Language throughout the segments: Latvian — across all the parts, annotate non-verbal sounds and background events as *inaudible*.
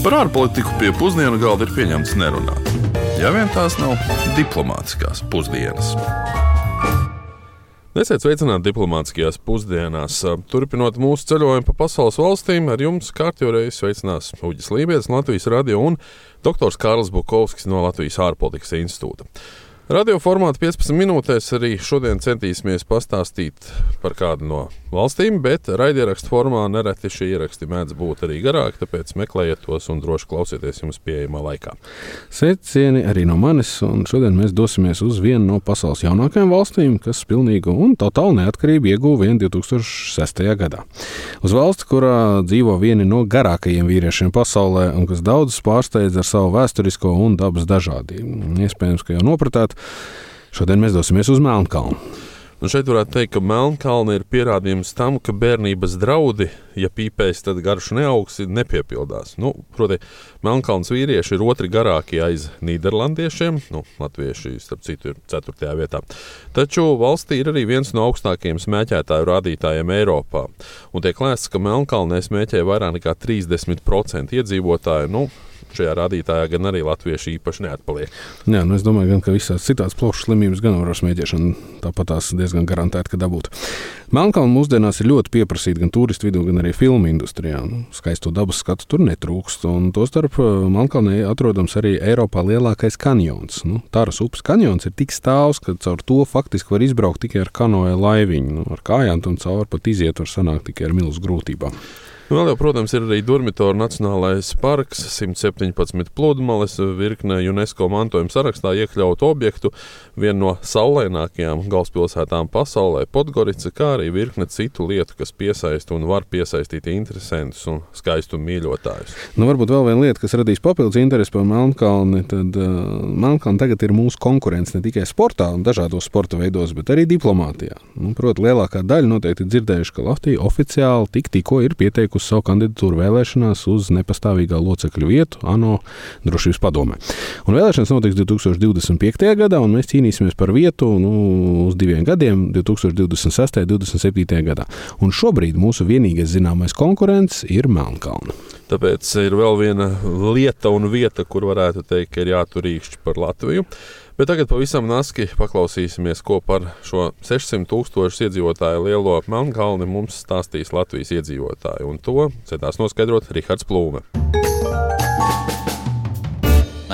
Par ārpolitiku pie pusdienu galda ir pieņemts nerunāt. Ja vien tās nav diplomātiskās pusdienas. Esiet sveicināti diplomātiskajās pusdienās. Turpinot mūsu ceļojumu pa pasaules valstīm, ar jums kārtībā sveicinās Uģis Lībijams, Latvijas radio un dr. Kārls Bukovskis no Latvijas ārpolitikas institūta. Radio formātā 15 minūtēs arī šodien centīsimies pastāstīt par kādu no valstīm, bet raidierakstu formā nereti šie ieraksti mēdz būt arī garāki, tāpēc meklējiet tos un droši klausieties jums pieejamā laikā. Sveicieni arī no manis, un šodien mēs dosimies uz vienu no pasaules jaunākajām valstīm, kas pilnīgu un totālu neatkarību ieguva vien 2006. gadā. Uz valsti, kurā dzīvo vieni no garākajiem vīriešiem pasaulē un kas daudzus pārsteidz ar savu vēsturisko un dabas dažādību. Iespējams, ka jau nopratāt, Šodien mēs dosimies uz Melnkalnu. Un šeit varētu teikt, ka Melnkalna ir pierādījums tam, ka bērnības draudi, ja pīpēs, tad garš neaugs, nepiepildās. Nu, proti, Melnkalnas vīrieši ir otri garākie aiz Nīderlandiešiem, nu, latvieši, starp citu, ir 4. vietā. Taču valstī ir arī viens no augstākajiem smēķētāju rādītājiem Eiropā. Un tiek lēsts, ka Melnkalnē smēķē vairāk nekā 30% iedzīvotāju. Nu, šajā rādītājā gan arī latvieši īpaši neatpaliek. Jā, nu es domāju, gan, ka visās citās plošas slimības gan ar smēķēšanu tāpat tās diezgan garantēti, ka dabūt. Melnkalna mūsdienās ir ļoti pieprasīta gan turistu vidū, gan arī filmu industrijā. Nu, skaisto dabas skatu tur netrūkst. Tostarp eh, Melnkalnē atrodams arī Eiropā lielākais kanjons. Nu, Tāras upes kanjons ir tik stāvs, ka caur to faktiski var izbraukt tikai ar kanoja laiviņu. Nu, ar kājām tam caur pat iziet var sanākt tikai ar milzu grūtībām. Nu, vēl jau, protams, ir arī Durmitoru Nacionālais parks, 117 pludmales, virkne UNESCO mantojuma sarakstā iekļautu objektu, viena no saulainākajām galvaspilsētām pasaulē, Podgorica, kā arī virkne citu lietu, kas piesaista un var piesaistīt interesantus un skaistu mīļotājus. Nu, varbūt vēl viena lieta, kas radīs papildus interesi par Melnkalni, tad uh, Melnkalna tagad ir mūsu konkurence ne tikai sportā un dažādos sporta veidos, bet arī diplomātijā. Nu, Protams, lielākā daļa noteikti ir dzirdējuši, ka Latvija oficiāli tik, tikko ir pieteikusi savu kandidatūru vēlēšanās uz nepastāvīgā locekļu vietu ANO drošības padomē. Un vēlēšanas notiks 2025. gadā, un mēs cīnīsimies par vietu nu, uz diviem gadiem, 2026. un 2027. gadā. Un šobrīd mūsu vienīgais zināmais konkurents ir Melnkalna. Tāpēc ir vēl viena lieta un vieta, kur varētu teikt, ka ir jātur īkšķi par Latviju. Bet tagad pavisam naski paklausīsimies, ko par šo 600 tūkstošu iedzīvotāju lielo Melnkalni mums stāstīs Latvijas iedzīvotāji. Un to centās noskaidrot Rihards Plūme.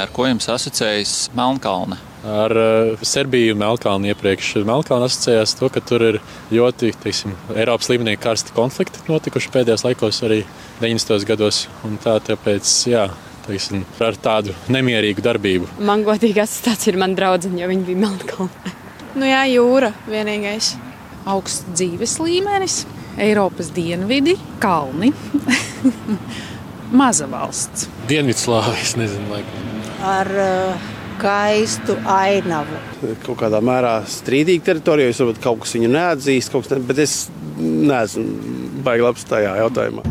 Ar ko jums asociējas Melnkalne? Ar uh, Serbiju Melnkalnu iepriekš. Melnkalna asociējās to, ka tur ir ļoti teiksim, Eiropas līmenī karsti konflikti notikuši pēdējos laikos, arī 90. gados. Tā, tāpēc, jā, teiksim, ar tādu nemierīgu darbību. Man godīgi tas ir mans draugs, jo viņi bija Melnkalnē. Nu jā, jūra vienīgais. Augsts dzīves līmenis, Eiropas dienvidi, kalni. *laughs* Maza valsts. Dienvidslāvijas, nezinu, laikam. Ar uh, skaistu ainavu. Kaut kādā mērā strīdīga teritorija, jo varbūt kaut kas viņu neatzīst, ne, bet es neesmu baigi labs tajā jautājumā.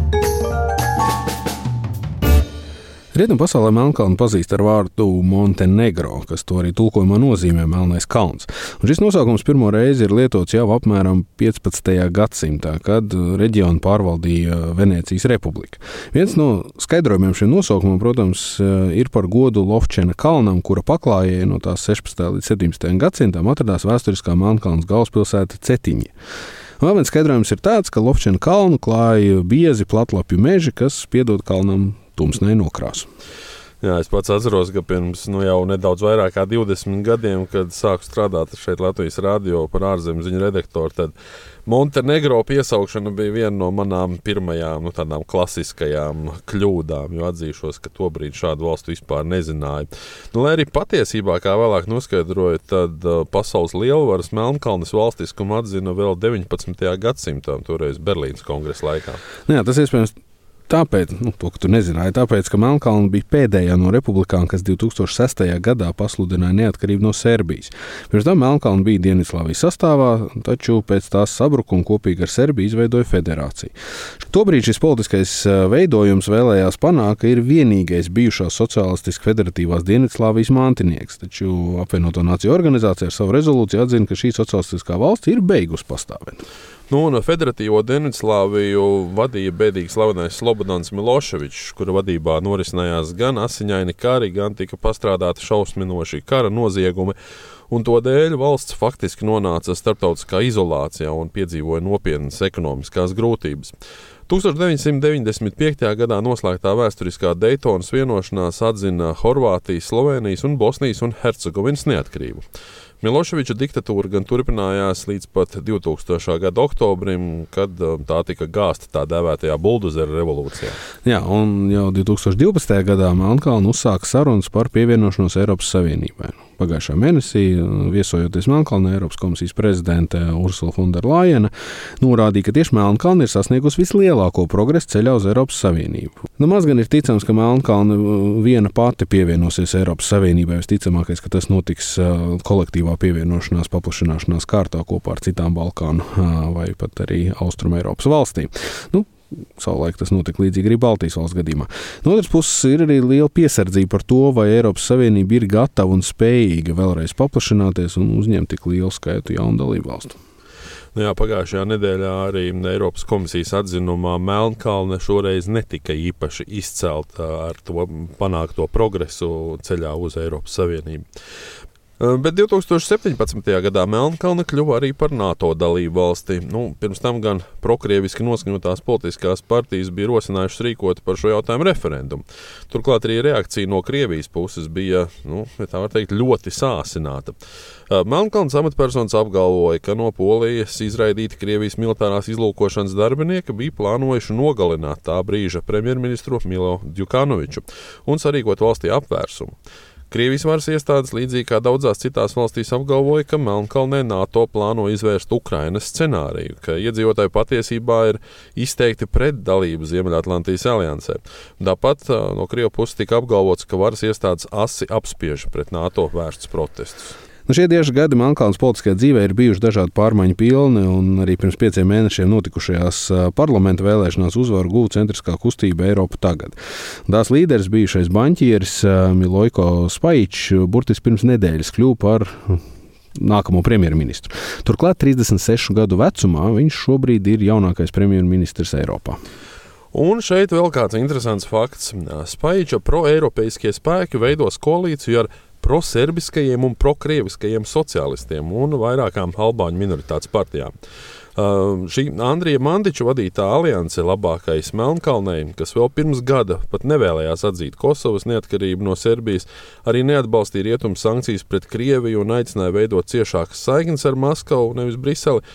Rietumu pasaulē Melnkalnu pazīst ar vārdu Montenegro, kas to arī tulkojumā nozīmē Melnais kalns. Un šis nosaukums pirmo reizi ir lietots jau apmēram 15. gadsimtā, kad reģionu pārvaldīja Venecijas republika. Viens no skaidrojumiem šim nosaukumam, protams, ir par godu Lofčena kalnam, kura paklājēji no tās 16. līdz 17. gadsimtam atradās vēsturiskā Melnkalnas galvaspilsēta Cetiņa. Vēl viens skaidrojums ir tāds, ka Lofčena kalnu klāja biezi platlapju meži, kas piedod kalnam tumsnai nokrāsu. Jā, es pats atceros, ka pirms nu, jau nedaudz vairāk kā 20 gadiem, kad sāku strādāt šeit Latvijas radio par ārzemju ziņu redaktoru, tad Montenegro piesaukšana bija viena no manām pirmajām nu, tādām klasiskajām kļūdām, jo atzīšos, ka tobrīd šādu valstu vispār nezināju. Nu, lai arī patiesībā, kā vēlāk noskaidroju, tad uh, pasaules lielvaras Melnkalnes valstiskumu atzina vēl 19. gadsimtā, toreiz Berlīnas kongresa laikā. Nu jā, tas iespējams Tāpēc, nu, to, ka tu nezināji, tāpēc, ka Melnkalna bija pēdējā no republikām, kas 2006. gadā pasludināja neatkarību no Serbijas. Pirms tam Melnkalna bija Dienvidslāvijas sastāvā, taču pēc tās sabrukuma kopīgi ar Serbiju izveidoja federāciju. Tobrīd šis politiskais veidojums vēlējās panākt, ka ir vienīgais bijušās sociālistiski federatīvās Dienvidslāvijas mantinieks, taču apvienoto nāciju organizācija ar savu rezolūciju atzina, ka šī sociālistiskā valsts ir beigusi pastāvēt. Nu, un Federatīvo Dienvidslāviju vadīja bēdīgi slavenais Slobodans Miloševičs, kura vadībā norisinājās gan asiņaini kari, gan tika pastrādāti šausminoši kara noziegumi. Un to dēļ valsts faktiski nonāca starptautiskā izolācijā un piedzīvoja nopietnas ekonomiskās grūtības. 1995. gadā noslēgtā vēsturiskā Daytonas vienošanās atzina Horvātijas, Slovenijas un Bosnijas un Hercegovinas neatkarību. Miloševiča diktatūra gan turpinājās līdz pat 2000. gada oktobrim, kad um, tā tika gāzta tā dēvētajā buldozera revolūcijā. Jā, un jau 2012. gadā Melnkalna uzsāka sarunas par pievienošanos Eiropas Savienībai. Pagājušā mēnesī, viesojoties Melnkalnē, Eiropas komisijas prezidente Ursula Fonderlaina norādīja, ka tieši Melnkalna ir sasniegusi vislielāko progresu ceļā uz Eiropas Savienību. Nu, maz gan ir ticams, ka Melnkalna viena pati pievienosies Eiropas Savienībai. Visticamākais, ka tas notiks kolektīvā pievienošanās, paplašināšanās kārtā kopā ar citām Balkānu vai pat arī Austrum Eiropas valstīm. Nu, Savulaik tas notika līdzīgi arī Baltijas valsts gadījumā. No otras puses, ir arī liela piesardzība par to, vai Eiropas Savienība ir gatava un spējīga vēlreiz paplašināties un uzņemt tik lielu skaitu jaunu dalību valstu. Nu jā, pagājušajā nedēļā arī Eiropas komisijas atzinumā Melnkalne šoreiz netika īpaši izcelta ar to panākto progresu ceļā uz Eiropas Savienību. Bet 2017. gadā Melnkalne kļuva arī par NATO dalību valsti. Nu, pirms tam gan prokrieviski noskaņotās politiskās partijas bija rosinājušas rīkot par šo jautājumu referendumu. Turklāt arī reakcija no Krievijas puses bija nu, teikt, ļoti sāsināta. Melnkalnes amatpersonas apgalvoja, ka no Polijas izraidīti Krievijas militārās izlūkošanas darbinieki bija plānojuši nogalināt tā brīža premjerministru Milo Djukanoviču un sarīkot valstī apvērsumu. Krievijas varas iestādes, līdzīgi kā daudzās citās valstīs, apgalvoja, ka Melnkalnē NATO plāno izvērst Ukrainas scenāriju, ka iedzīvotāji patiesībā ir izteikti pret dalību Ziemeļatlantijas aliansē. Tāpat no Krievijas puses tika apgalvots, ka varas iestādes asi apspiež pret NATO vērstus protestus. Nu, šie tieši gadi Melnkalnas politiskajā dzīvē ir bijuši dažādi pārmaiņu pilni, un arī pirms pieciem mēnešiem notikušajās parlamenta vēlēšanās uzvaru gūta centriskā kustība Eiropa tagad. Tās līderis bijušais banķieris Milojko Spaičs burtiski pirms nedēļas kļuva par nākamo premjerministru. Turklāt 36 gadu vecumā viņš šobrīd ir jaunākais premjerministrs Eiropā. Un šeit vēl kāds interesants fakts. Spaiča pro-eiropeiskie spēki veidos koalīciju ar proserbiskajiem un prokrieviskajiem sociālistiem un vairākām albāņu minoritātes partijām. Uh, šī Andrija Mandiča vadītā alianse labākais Melnkalnei, kas vēl pirms gada pat nevēlējās atzīt Kosovas neatkarību no Serbijas, arī neatbalstīja rietumu sankcijas pret Krieviju un aicināja veidot ciešākas saiknes ar Maskavu, nevis Briseli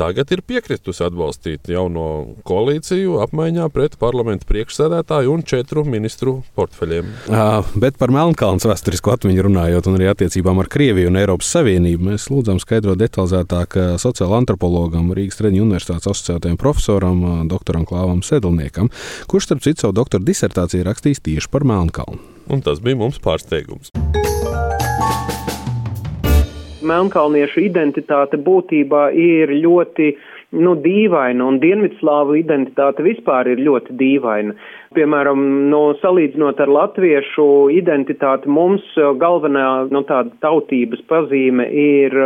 tagad ir piekritusi atbalstīt jauno koalīciju apmaiņā pret parlamentu priekšsēdētāju un četru ministru portfeļiem. Uh, bet par Melnkalnes vēsturisku atmiņu runājot, un arī attiecībām ar Krieviju un Eiropas Savienību, mēs lūdzam skaidrot detalizētāk sociāla antropologam, Rīgas Traģiņu universitātes asociētajam profesoram, doktoram Klāvam Sedlniekam, kurš starp citu savu doktora disertāciju rakstījis tieši par Melnkalnu. Un tas bija mums pārsteigums. Melnkalniešu identitāte būtībā ir ļoti nu, dīvaina, un Dienvidslāvu identitāte vispār ir ļoti dīvaina. Piemēram, nu, salīdzinot ar latviešu identitāti, mums galvenā nu, tāda tautības pazīme ir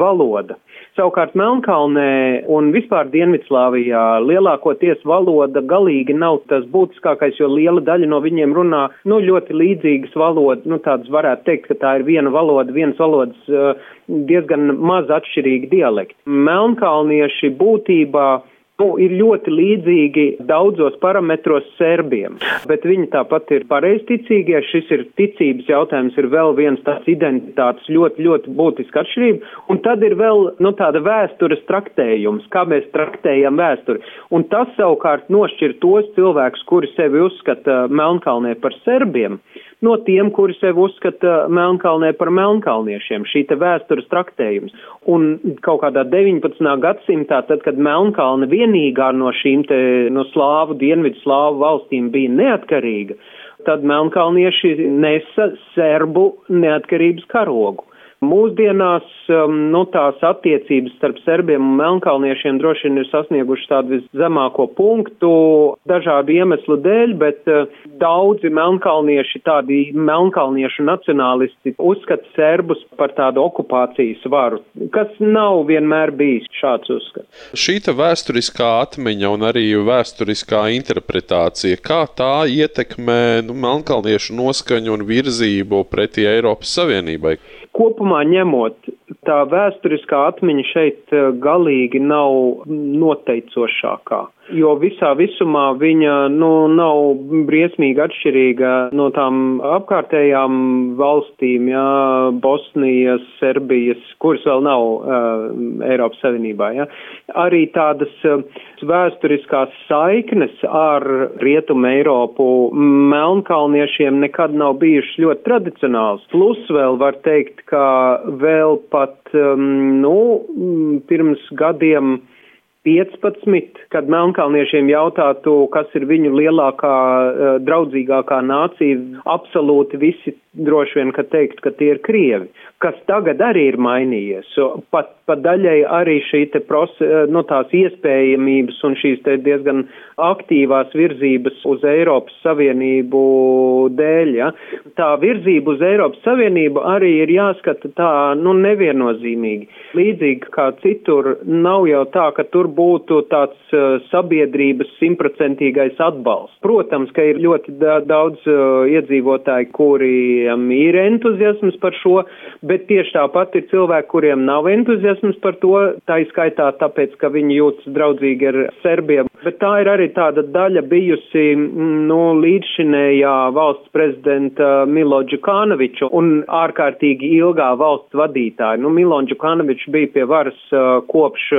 valoda. Savukārt Melnkalnē un vispār Dienvidslāvijā lielākoties valoda galīgi nav tas būtiskākais, jo liela daļa no viņiem runā nu, ļoti līdzīgas valodas. Nu, tādas varētu teikt, ka tā ir viena valoda, viens valodas uh, diezgan maz atšķirīgi dialekti. Melnkalnieši būtībā nu, ir ļoti līdzīgi daudzos parametros serbiem, bet viņi tāpat ir pareizticīgie. Šis ir ticības jautājums, ir vēl viens tāds identitātes ļoti, ļoti būtiska atšķirība. Un tad ir vēl nu, tāda vēstures traktējums, kā mēs traktējam vēsturi. Un tas savukārt nošķir tos cilvēkus, kuri sevi uzskata Melnkalnē par serbiem no tiem, kuri sevi uzskata Melnkalnē par melnkalniešiem, šī te vēstures traktējums. Un kaut kādā 19. gadsimtā, tad, kad Melnkalne vienīgā no šīm te no slāvu, dienvidu slāvu valstīm bija neatkarīga, tad melnkalnieši nesa serbu neatkarības karogu. Mūsdienās um, nu, tās attiecības starp serbiem un melnkalniešiem droši vien ir sasniegušas tādu viszemāko punktu dažādu iemeslu dēļ, bet uh, daudzi melnkalnieši, tādi melnkalniešu nacionālisti, uzskata serbus par tādu okupācijas varu, kas nav vienmēr bijis šāds uzskats. Šī vēsturiskā atmiņa un arī vēsturiskā interpretācija, kā tā ietekmē nu, melnkalniešu noskaņu un virzību pretī Eiropas Savienībai? Kopumā ņemot, tā vēsturiskā atmiņa šeit eh, galīgi nav noteicošākā jo visā visumā viņa nu, nav briesmīgi atšķirīga no tām apkārtējām valstīm, jā, Bosnijas, Serbijas, kuras vēl nav uh, Eiropas Savienībā. Jā. Arī tādas uh, vēsturiskās saiknes ar Rietumu Eiropu melnkalniešiem nekad nav bijušas ļoti tradicionāls. Plus vēl var teikt, ka vēl pat, um, nu, pirms gadiem 15, kad melnkalniešiem jautātu, kas ir viņu lielākā, eh, draudzīgākā nācija, absolūti visi droši vien, ka teikt, ka tie ir krievi, kas tagad arī ir mainījies. Pat, pat daļai arī šī te pros, no tās iespējamības un šīs te diezgan aktīvās virzības uz Eiropas Savienību dēļ, ja. Tā virzība uz Eiropas Savienību arī ir jāskata tā, nu, neviennozīmīgi. Līdzīgi kā citur, nav jau tā, ka tur būtu tāds uh, sabiedrības simtprocentīgais atbalsts. Protams, ka ir ļoti daudz uh, iedzīvotāji, kuri kuriem ir entuziasms par šo, bet tieši tāpat ir cilvēki, kuriem nav entuziasms par to, tā izskaitā tāpēc, ka viņi jūtas draudzīgi ar Serbiem. Bet tā ir arī tāda daļa bijusi, mm, nu, līdzšinējā valsts prezidenta Milo Džukanoviču un ārkārtīgi ilgā valsts vadītāja. Nu, Milo Džukanovičs bija pie varas kopš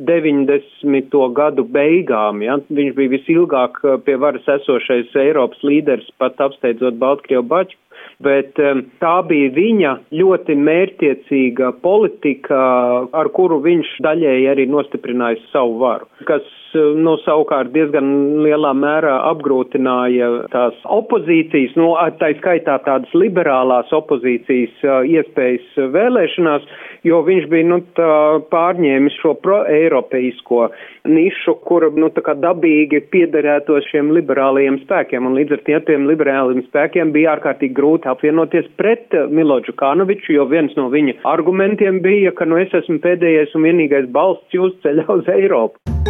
90. gadu beigām. Ja? Viņš bija visilgāk pie varas esošais Eiropas līderis, pat apsteidzot Baltkrievu baķu bet um, tā bija viņa ļoti mērķiecīga politika, ar kuru viņš daļēji arī nostiprināja savu varu, kas nu, savukārt diezgan lielā mērā apgrūtināja tās opozīcijas, nu, tā skaitā tādas liberālās opozīcijas uh, iespējas vēlēšanās, jo viņš bija nu, pārņēmis šo pro-eiropeisko nišu, kura nu, dabīgi piederētos šiem liberālajiem spēkiem. Un līdz ar tiem liberālajiem spēkiem bija ārkārtīgi grūti apvienoties pret Miloģu Kānoviču, jo viens no viņa argumentiem bija, ka nu, es esmu pēdējais un vienīgais balsts jūsu ceļā uz Eiropu.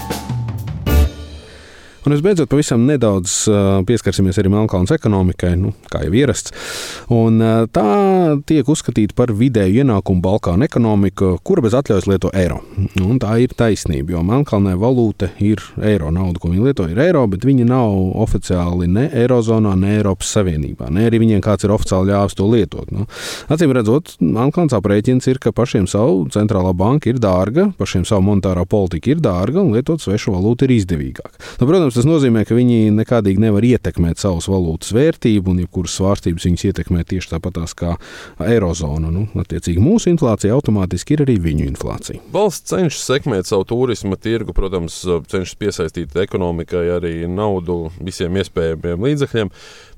Un visbeidzot, pavisam nedaudz pieskarsimies arī Melnkalnes ekonomikai, nu, kā jau ierasts. Un tā tiek uzskatīta par vidēju ienākumu Balkānu ekonomiku, kura bez atļaujas lieto eiro. Un tā ir taisnība, jo Melnkalnē valūta ir eiro. Nauda, ko viņi lieto, ir eiro, bet viņi nav oficiāli ne Eirozonā, ne Eiropas Savienībā. Ne arī viņiem kāds ir oficiāli ļāvis to lietot. Nu, acīm redzot, Melnkalnes aprēķins ir, ka pašiem savu centrālā banka ir dārga, pašiem savu monetārā politika ir dārga un lietot svešu valūtu ir izdevīgāk. Nu, protams, Protams, tas nozīmē, ka viņi nekādīgi nevar ietekmēt savas valūtas vērtību, un jebkuras svārstības viņas ietekmē tieši tāpat kā eirozona. Nu, attiecīgi, mūsu inflācija automātiski ir arī viņu inflācija. Valsts cenšas sekmēt savu turisma tirgu, protams, cenšas piesaistīt ekonomikai arī naudu visiem iespējamiem līdzekļiem.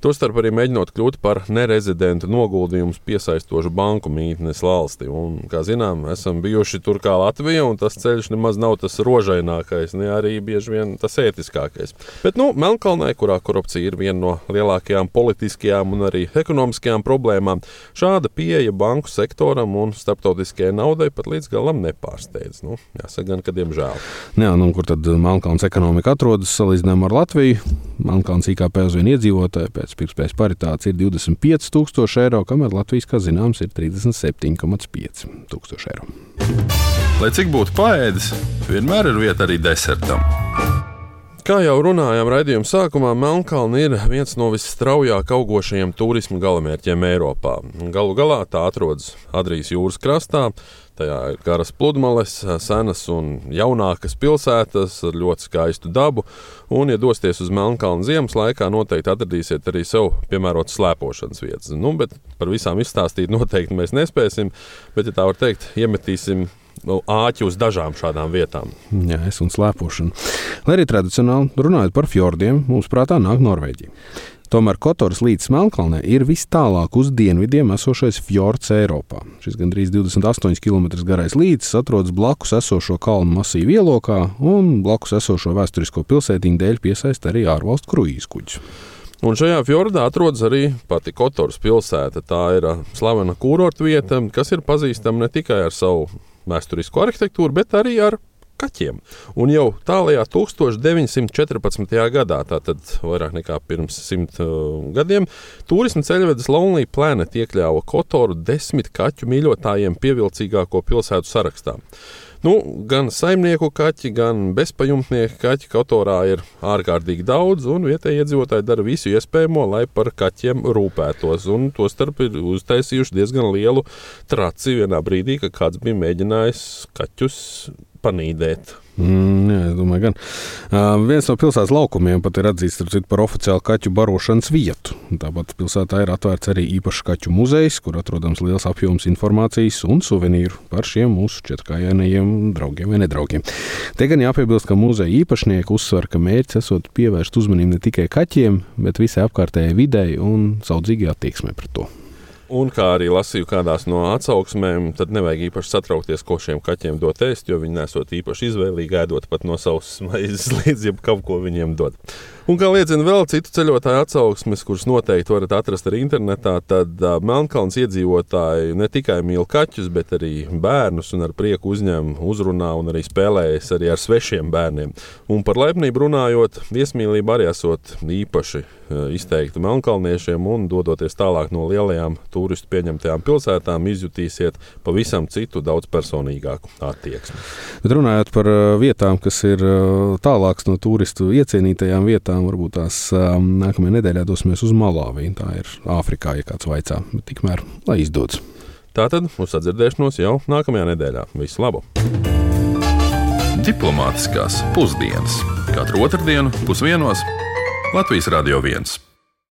Tostarp arī mēģinot kļūt par nerezidentu noguldījumus piesaistošu banku mītnes valsti. Un, kā zinām, esam bijuši tur kā Latvija, un tas ceļš nemaz nav tas rožainākais, ne arī bieži vien tas ētiskākais. Bet, nu, Melnkalnē, kurā korupcija ir viena no lielākajām politiskajām un arī ekonomiskajām problēmām, šāda pieeja banku sektoram un starptautiskajai naudai pat līdz galam nepārsteidz. Nu, jāsaka, gan, ka diemžēl. Jā, nu, kur tad Melnkalnes ekonomika atrodas salīdzinājumā ar Latviju? Melnkalnes IKP uz vienu iedzīvotāju pēc pirktspējas paritātes ir 25,000 eiro, kamēr Latvijas, kā zināms, ir 37,500 eiro. Lai cik būtu paēdis, vienmēr ir vieta arī desertam. Kā jau runājām raidījuma sākumā, Melnkalna ir viens no visstraujāk augošajiem turisma galamērķiem Eiropā. Galu galā tā atrodas Adrijas jūras krastā. Tajā ir garas pludmales, senas un jaunākas pilsētas ar ļoti skaistu dabu. Un, ja dosieties uz Melnkalnu ziemas laikā, noteikti atradīsiet arī sev piemērotas slēpošanas vietas. Nu, par visām izstāstīt noteikti mēs nespēsim, bet, ja tā var teikt, iemetīsim āķi uz dažām šādām vietām. Jā, es un slēpošana. Lai arī tradicionāli runājot par fjordiem, mums prātā nāk Norvēģija. Tomēr Kotoras līdz Melnkalnē ir vis tālāk uz dienvidiem esošais fjords Eiropā. Šis gandrīz 28 km garais līcis atrodas blakus esošo kalnu masīvu ielokā un blakus esošo vēsturisko pilsētiņu dēļ piesaista arī ārvalstu kruīzu kuģus. Un šajā fjordā atrodas arī pati Kotoras pilsēta. Tā ir slavena kurorta vieta, kas ir pazīstama ne tikai ar savu vēsturisko arhitektūru, bet arī ar kaķiem. Un jau tālākajā 1914. gadā, tātad vairāk nekā pirms simt uh, gadiem, turisma ceļvedes Lonely Planet iekļāva Kotoru desmit kaķu mīļotājiem pievilcīgāko pilsētu sarakstā. Nu, gan saimnieku kaķi, gan bezpajumtnieku kaķi Kotorā ir ārkārtīgi daudz, un vietējie iedzīvotāji dara visu iespējamo, lai par kaķiem rūpētos. Tostarp ir uztaisījuši diezgan lielu traci vienā brīdī, kad kāds bija mēģinājis kaķus panīdēt. Mm, jā, es domāju, gan. Uh, viens no pilsētas laukumiem pat ir atzīts par oficiālu kaķu barošanas vietu. Tāpat pilsētā ir atvērts arī īpašs kaķu muzejs, kur atrodams liels apjoms informācijas un suvenīru par šiem mūsu četrkājainajiem draugiem vai nedraugiem. Te gan jāpiebilst, ka muzeja īpašnieki uzsver, ka mērķis esot pievērst uzmanību ne tikai kaķiem, bet visai apkārtējai videi un saudzīgai attieksmei pret to. Un kā arī lasīju kādās no atsauksmēm, tad nevajag īpaši satraukties, ko šiem kaķiem dot ēst, jo viņi nesot īpaši izvēlīgi ēdot pat no savas *laughs* maizes līdz jebkam, ko viņiem dod. Un kā liecina vēl citu ceļotāju atsauksmes, kuras noteikti varat atrast arī internetā, tad uh, Melnkalns iedzīvotāji ne tikai mīl kaķus, bet arī bērnus un ar prieku uzņem, uzrunā un arī spēlējas arī ar svešiem bērniem. Un par laipnību runājot, viesmīlība arī esot īpaši uh, izteikta melnkalniešiem un dodoties tālāk no lielajām turistu pieņemtajām pilsētām, izjutīsiet pavisam citu, daudz personīgāku attieksmi. Bet runājot par vietām, kas ir tālākas no turistu iecienītajām vietām, vietām. Varbūt tās um, nākamajā nedēļā dosimies uz Malāviju. Tā ir Āfrikā, ja kāds vaicā. Bet tikmēr, lai izdodas. Tātad uz sadzirdēšanos jau nākamajā nedēļā. Visu labu! Diplomātiskās pusdienas katru otrdienu pusdienos Latvijas Radio 1.